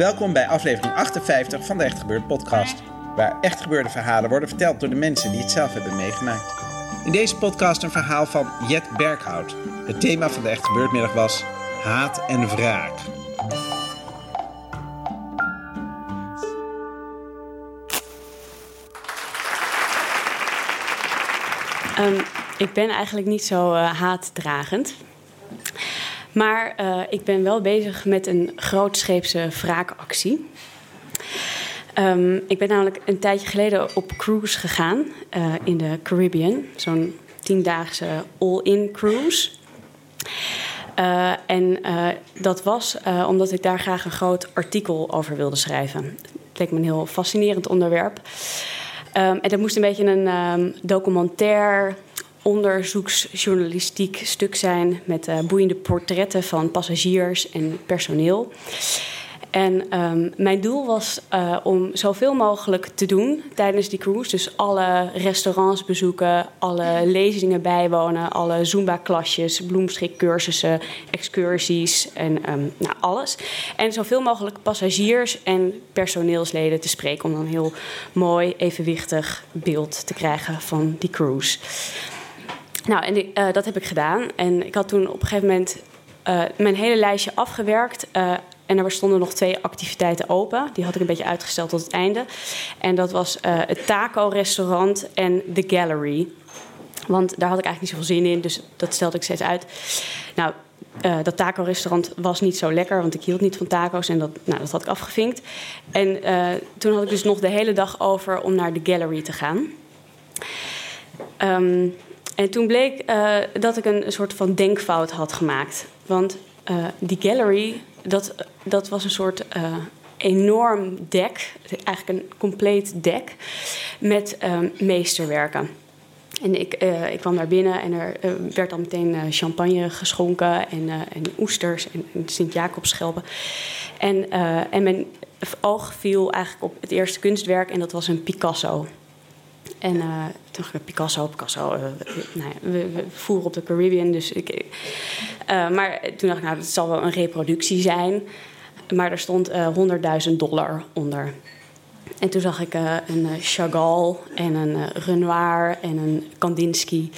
Welkom bij aflevering 58 van de Echt Gebeurd podcast. Waar echt gebeurde verhalen worden verteld door de mensen die het zelf hebben meegemaakt. In deze podcast een verhaal van Jet Berghout. Het thema van de Echt Gebeurd was haat en wraak. Um, ik ben eigenlijk niet zo uh, haatdragend. Maar uh, ik ben wel bezig met een grootscheepse wraakactie. Um, ik ben namelijk een tijdje geleden op cruise gegaan uh, in de Caribbean. Zo'n tiendaagse all-in cruise. Uh, en dat was omdat ik daar graag een groot artikel over wilde schrijven. Het leek me een heel fascinerend onderwerp. Um, en dat moest een beetje een um, documentair onderzoeksjournalistiek stuk zijn met uh, boeiende portretten van passagiers en personeel. En um, mijn doel was uh, om zoveel mogelijk te doen tijdens die cruise. Dus alle restaurants bezoeken, alle lezingen bijwonen, alle Zumba-klasjes, bloemschikcursussen, excursies en um, nou, alles. En zoveel mogelijk passagiers en personeelsleden te spreken om dan een heel mooi, evenwichtig beeld te krijgen van die cruise. Nou, en uh, dat heb ik gedaan. En ik had toen op een gegeven moment uh, mijn hele lijstje afgewerkt. Uh, en er stonden nog twee activiteiten open. Die had ik een beetje uitgesteld tot het einde. En dat was het taco-restaurant en de gallery. Want daar had ik eigenlijk niet zoveel zin in, dus dat stelde ik steeds uit. Nou, dat taco-restaurant was niet zo lekker, want ik hield niet van taco's en dat, nou, dat had ik afgevinkt. En toen had ik dus nog de hele dag over om naar de gallery te gaan. Um, en toen bleek uh, dat ik een, soort van denkfout had gemaakt. Want uh, die gallery, dat, dat was een soort uh, enorm dek, eigenlijk een compleet dek, met um, meesterwerken. En ik, ik kwam daar binnen en er werd dan meteen champagne geschonken en, en oesters en, en Sint-Jacobsschelpen. En, en mijn oog viel eigenlijk op het eerste kunstwerk en dat was een Picasso. En uh, toen ging Picasso, Picasso. Uh, we, we, voeren op de Caribbean. Dus ik, uh, maar toen dacht ik, nou, dat zal wel een reproductie zijn. Maar er stond 100.000 dollar onder. En toen zag ik een Chagall en een Renoir en een Kandinsky.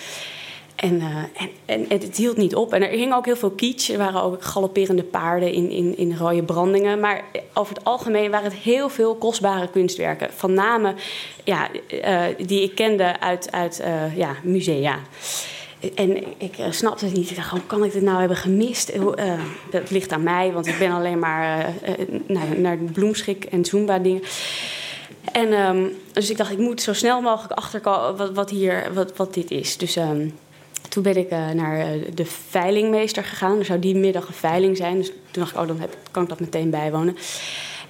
En, uh, en, en, en, het hield niet op. En er hing ook heel veel kitsch. Er waren ook galopperende paarden in, in, in rode brandingen. Maar over het algemeen waren het heel veel kostbare kunstwerken. Van namen ja, uh, die ik kende uit, uit uh, ja, musea. En ik snapte het niet. Ik dacht, hoe kan ik dit nou hebben gemist? Dat ligt aan mij, want ik ben alleen maar naar, naar bloemschik en zumba dingen. En um, dus ik dacht, ik moet zo snel mogelijk achterkomen wat, hier, wat, wat dit is. Dus um, toen ben ik uh, naar uh, de veilingmeester gegaan. Er zou die middag een veiling zijn. Dus toen dacht ik, oh, dan heb, kan ik dat meteen bijwonen.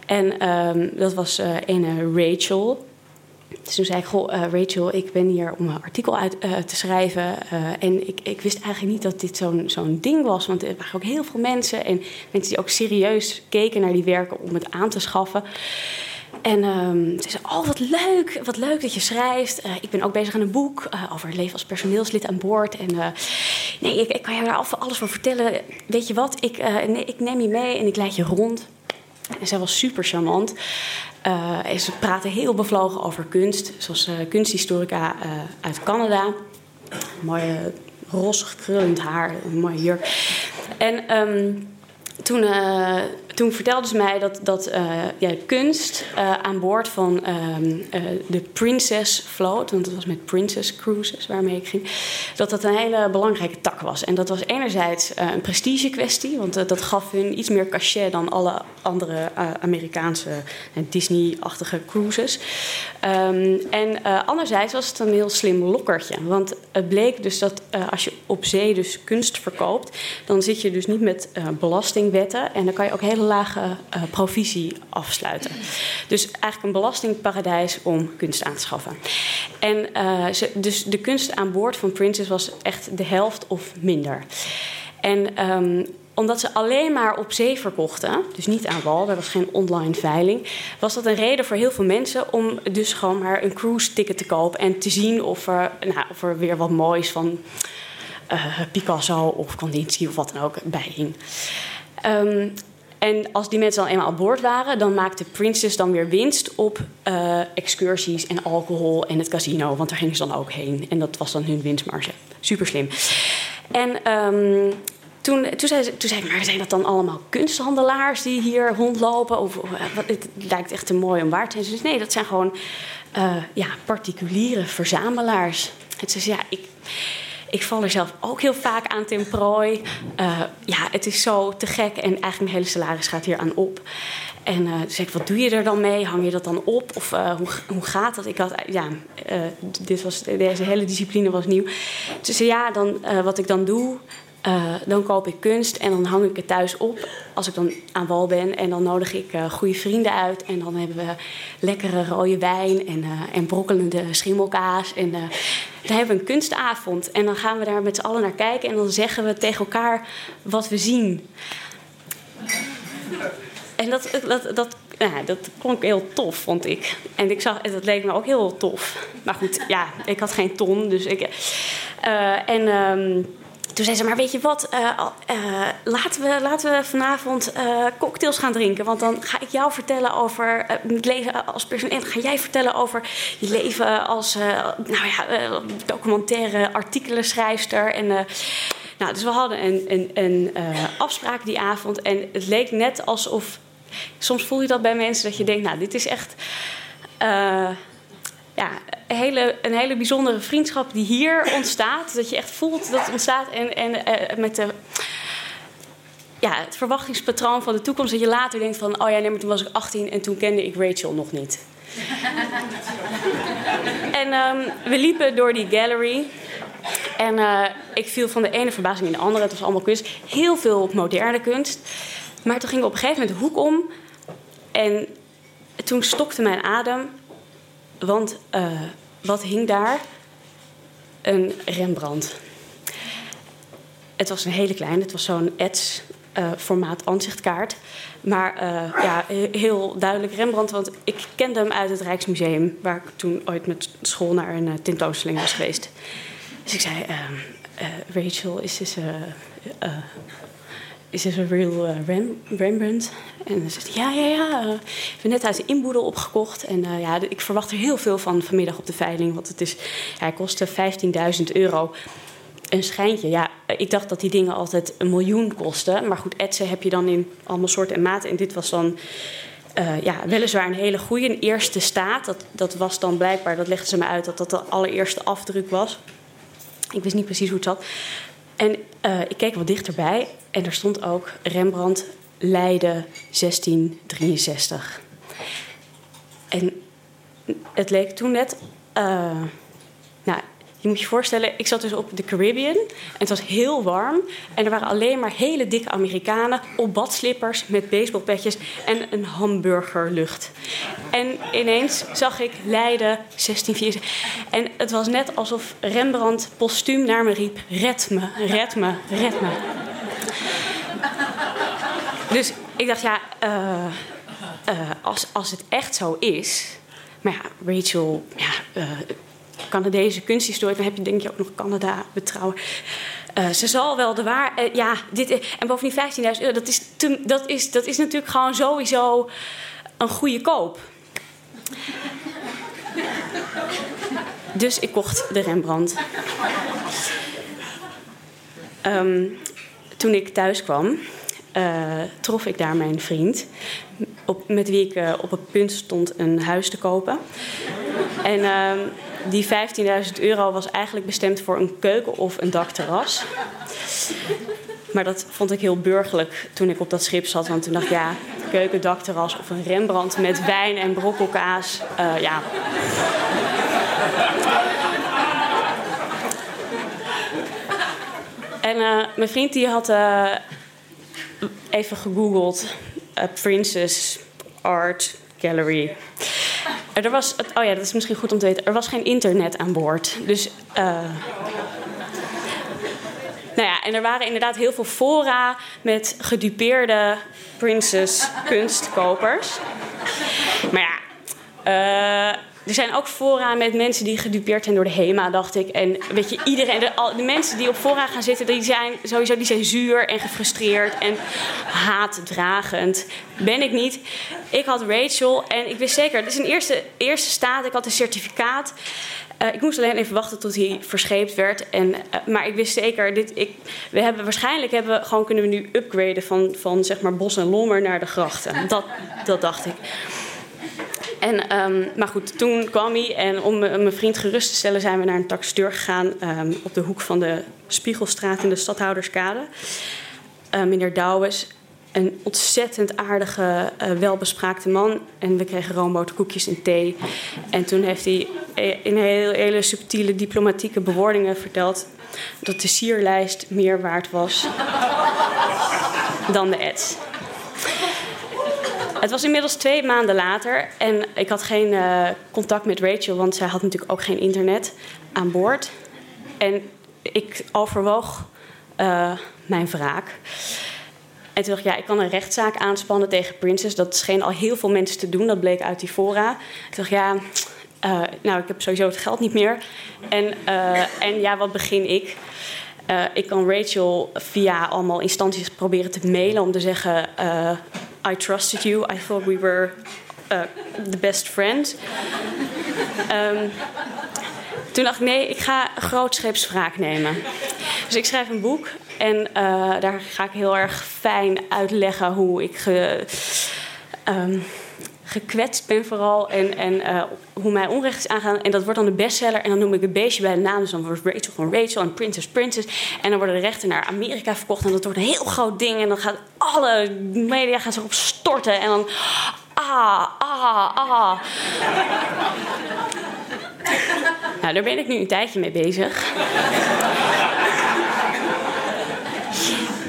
En um, dat was uh, Rachel. Dus toen zei ik, goh, Rachel, ik ben hier om een artikel uit te schrijven. en ik, ik, wist eigenlijk niet dat dit zo'n zo'n ding was. Want er waren ook heel veel mensen. En mensen die ook serieus keken naar die werken om het aan te schaffen. En um, ze zei, oh wat leuk, wat leuk dat je schrijft. Uh, ik ben ook bezig aan een boek uh, over het leven als personeelslid aan boord. En uh, nee, ik, ik, kan je daar alles van vertellen. Weet je wat, ik, ik neem je mee en ik leid je rond. En zij was super charmant. en ze praten heel bevlogen over kunst. Zoals kunsthistorica uit Canada. Mooie rossig krullend haar, mooie jurk. En... Um, toen, toen vertelde ze mij dat, dat uh, ja, kunst uh, aan boord van de Princess Float, want dat was met Princess Cruises waarmee ik ging, dat dat een hele belangrijke tak was. En dat was enerzijds een prestige kwestie, want dat gaf hun iets meer cachet dan alle andere Amerikaanse Disney-achtige cruises. Um, en anderzijds was het een heel slim lokkertje, want het bleek dus dat als je op zee dus kunst verkoopt, dan zit je dus niet met belastingwetten en dan kan je ook hele lage uh, provisie afsluiten. Dus eigenlijk een belastingparadijs om kunst aan te schaffen. En ze, dus de kunst aan boord van Princess was echt de helft of minder. En um, omdat ze alleen maar op zee verkochten, dus niet aan wal, er was geen online veiling, was dat een reden voor heel veel mensen om dus gewoon maar een cruise ticket te kopen en te zien of er, nou, of er weer wat moois van uh, Picasso of Kandinsky of wat dan ook bij hing. Um, En als die mensen dan eenmaal aan boord waren, dan maakte Princess dan weer winst op uh, excursies en alcohol en het casino. Want daar gingen ze dan ook heen. En dat was dan hun winstmarge. Super slim. En um, toen, toen, zei, toen zei ik, maar zijn dat dan allemaal kunsthandelaars die hier rondlopen? Of, wat, het lijkt echt te mooi om waar te zijn. Zei, nee, dat zijn gewoon uh, ja, particuliere verzamelaars. En ze zei, ja, ik, ik val er zelf ook heel vaak aan ten prooi. Uh, ja, het is zo te gek en eigenlijk mijn hele salaris gaat hier aan op. En uh, zei ik, wat doe je er dan mee? Hang je dat dan op? Of uh, hoe, hoe gaat dat? Ik had, ja, dit was, deze hele discipline was nieuw. Dus ja, dan, wat ik dan doe, uh, dan koop ik kunst en dan hang ik het thuis op als ik dan aan wal ben. En dan nodig ik uh, goede vrienden uit. En dan hebben we lekkere rode wijn en, uh, en brokkelende schimmelkaas. En dan hebben we een kunstavond. En dan gaan we daar met z'n allen naar kijken. En dan zeggen we tegen elkaar wat we zien. En dat, dat, dat, dat klonk heel tof, vond ik. En ik zag, dat leek me ook heel tof. Maar goed, ja, ik had geen ton. Dus ik. en. Um, toen zei ze, maar weet je wat, uh, uh, laten, we, laten we vanavond uh, cocktails gaan drinken. Want dan ga ik jou vertellen over het leven als persoon. Dan ga jij vertellen over je leven als nou ja, documentaire artikelenschrijfster. En, nou, dus we hadden een, een, een afspraak die avond. En het leek net alsof... Soms voel je dat bij mensen dat je denkt, nou, dit is echt ja, een hele, een hele bijzondere vriendschap die hier ontstaat. Dat je echt voelt dat het ontstaat. En, en uh, met de, ja, het verwachtingspatroon van de toekomst. Dat je later denkt van... oh ja, nee, maar toen was ik 18 en toen kende ik Rachel nog niet. en um, we liepen door die gallery. En uh, ik viel van de ene verbazing in de andere. Het was allemaal kunst. Heel veel moderne kunst. Maar toen ging we op een gegeven moment de hoek om. En toen stokte mijn adem. Want uh, wat hing daar? Een Rembrandt. Het was een hele kleine, het was zo'n ets uh, formaat aanzichtkaart. Maar uh, ja, heel duidelijk Rembrandt, want ik kende hem uit het Rijksmuseum, waar ik toen ooit met school naar een tentoonstelling was geweest. Dus ik zei: Rachel, is dit is this a real uh, Rem Rembrandt? En dan zegt hij, ja, ja, ja. Ik ben net uit de inboedel opgekocht. En uh, ja, ik verwacht er heel veel van vanmiddag op de veiling. Want het is, hij kostte 15.000 euro. Een schijntje. Ja, ik dacht dat die dingen altijd een miljoen kosten. Maar goed, etsen heb je dan in allemaal soorten en maten. En dit was dan... Ja, weliswaar een hele goede, een eerste staat. Dat, dat was dan blijkbaar, dat legden ze me uit, dat dat de allereerste afdruk was. Ik wist niet precies hoe het zat. En uh, ik keek wat dichterbij en er stond ook Rembrandt Leiden 1663. En het leek toen net. Nou, je moet je voorstellen, ik zat dus op de Caribbean en het was heel warm. En er waren alleen maar hele dikke Amerikanen op badslippers met baseballpetjes en een hamburgerlucht. En ineens zag ik Leiden 1664. En het was net alsof Rembrandt postuum naar me riep: Red me, red me, red me. Dus ik dacht, ja, uh, uh, als, als het echt zo is. Maar ja, Rachel, ja, uh, Canadese dan heb je denk je ook nog Canada betrouwen. Uh, ze zal wel de waar. Uh, ja, dit, en bovendien 15.000 euro, dat is, dat, is, dat is natuurlijk gewoon sowieso een goede koop. dus ik kocht de Rembrandt. Um, toen ik thuis kwam, uh, trof ik daar mijn vriend. Op, met wie ik op het punt stond een huis te kopen. En uh, die 15.000 euro was eigenlijk bestemd voor een keuken of een dakterras. Maar dat vond ik heel burgerlijk toen ik op dat schip zat. Want toen dacht ik, ja, keuken, dakterras of een Rembrandt met wijn en brokkelkaas. Uh, ja. En uh, mijn vriend die had uh, even gegoogeld. Princess Art Gallery. Er was, oh ja, dat is misschien goed om te weten. Er was geen internet aan boord. Dus. Uh, nou ja, en er waren inderdaad heel veel fora met gedupeerde princess kunstkopers. Maar ja, uh, er zijn ook fora met mensen die gedupeerd zijn door de HEMA, dacht ik. En weet je, iedereen, de, mensen die op fora gaan zitten, die zijn sowieso die zijn zuur en gefrustreerd en haatdragend. Ben ik niet. Ik had Rachel en ik wist zeker, het is een eerste, eerste staat, ik had een certificaat. Uh, ik moest alleen even wachten tot hij verscheept werd. En, uh, maar ik wist zeker, dit, ik, we hebben, waarschijnlijk hebben we, gewoon, kunnen we nu upgraden van, van zeg maar Bos en Lommer naar de grachten. Dat, dat dacht ik. En, um, maar goed, toen kwam hij en om mijn vriend gerust te stellen zijn we naar een taxateur gegaan um, op de hoek van de Spiegelstraat in de Stadhouderskade. Uh, meneer Douwes, een ontzettend aardige, uh, welbespraakte man. En we kregen roomboterkoekjes en thee. En toen heeft hij in hele, hele subtiele diplomatieke bewoordingen verteld dat de sierlijst meer waard was dan de ads. Het was inmiddels twee maanden later en ik had geen uh, contact met Rachel, want zij had natuurlijk ook geen internet aan boord. En ik overwoog uh, mijn wraak. En toen dacht ik, ja, ik kan een rechtszaak aanspannen tegen Princess. Dat scheen al heel veel mensen te doen, dat bleek uit die fora. Ik dacht, ja, uh, nou, ik heb sowieso het geld niet meer. En, en ja, wat begin ik? Ik kan Rachel via allemaal instanties proberen te mailen om te zeggen: I trusted you. I thought we were uh, the best friends. Um, toen dacht ik: nee, ik ga grootscheeps wraak nemen. Dus ik schrijf een boek en daar ga ik heel erg fijn uitleggen hoe ik. Ge, um, gekwetst ben vooral en, en uh, hoe mij onrecht is aangaan. En dat wordt dan de bestseller en dan noem ik een beestje bij de naam. Dus dan wordt Rachel van Rachel en Princess Princess. En dan worden de rechten naar Amerika verkocht en dat wordt een heel groot ding. En dan gaan alle media gaan zich op storten en dan... Ah, ah, ah. nou, daar ben ik nu een tijdje mee bezig.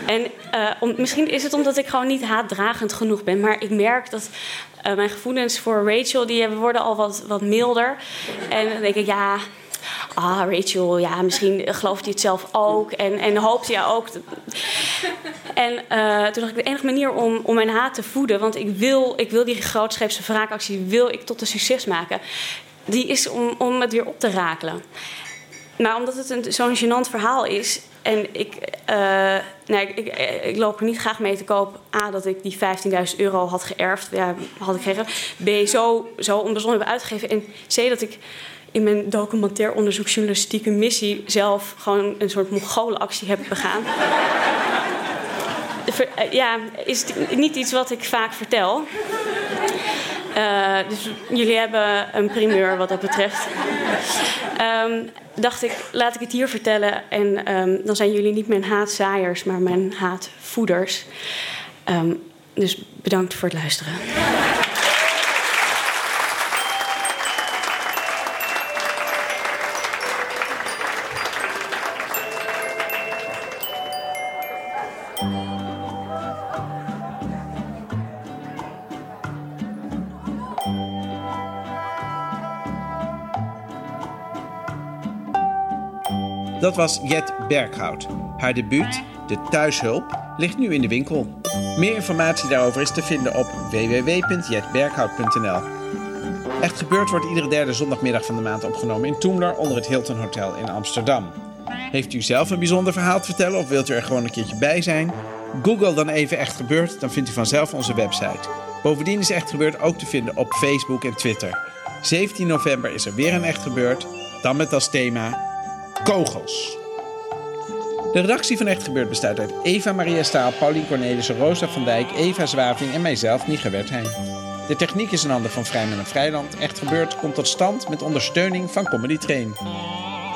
En uh, om, misschien is het omdat ik gewoon niet haatdragend genoeg ben. Maar ik merk dat uh, mijn gevoelens voor Rachel... die worden al wat, wat milder. En dan denk ik, ja... Ah, Rachel, ja, misschien gelooft hij het zelf ook. En, en hoopt hij ook. En uh, toen dacht ik, de enige manier om, om mijn haat te voeden... want ik wil, ik wil die grootscheepse wraakactie wil ik tot een succes maken... die is om, om het weer op te rakelen. Maar omdat het zo'n gênant verhaal is... En ik, uh, nee, ik, ik, ik, loop er niet graag mee te koop. A, dat ik die 15.000 euro had geërfd. Ja, had ik gegeven. B, zo, zo onbezonnen heb uitgegeven. En C, dat ik in mijn documentair onderzoeksjournalistieke missie... zelf gewoon een soort mongolenactie heb begaan. ja, is niet iets wat ik vaak vertel. Uh, dus jullie hebben een primeur wat dat betreft. Um, dacht ik, laat ik het hier vertellen. En um, dan zijn jullie niet mijn haatzaaiers, maar mijn haatvoeders. Um, dus bedankt voor het luisteren. Dat was Jet Berghout. Haar debuut, De Thuishulp, ligt nu in de winkel. Meer informatie daarover is te vinden op www.jetberghout.nl. Echt gebeurd wordt iedere derde zondagmiddag van de maand opgenomen in Toemler onder het Hilton Hotel in Amsterdam. Heeft u zelf een bijzonder verhaal te vertellen of wilt u er gewoon een keertje bij zijn? Google dan even Echt Gebeurd, dan vindt u vanzelf onze website. Bovendien is Echt Gebeurd ook te vinden op Facebook en Twitter. 17 november is er weer een Echt Gebeurd, dan met als thema kogels. De redactie van Echt Gebeurd bestaat uit Eva Maria Staal, Paulien Cornelissen, Rosa van Dijk, Eva Zwaving en mijzelf, Nige Wertheim. De techniek is een handen van Vrijman en Vrijland. Echt Gebeurd komt tot stand met ondersteuning van Comedy Train.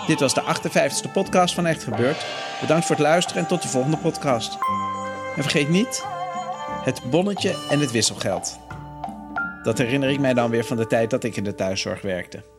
Dit was de 58e podcast van Echt Gebeurd. Bedankt voor het luisteren en tot de volgende podcast. En vergeet niet het bonnetje en het wisselgeld. Dat herinner ik mij dan weer van de tijd dat ik in de thuiszorg werkte.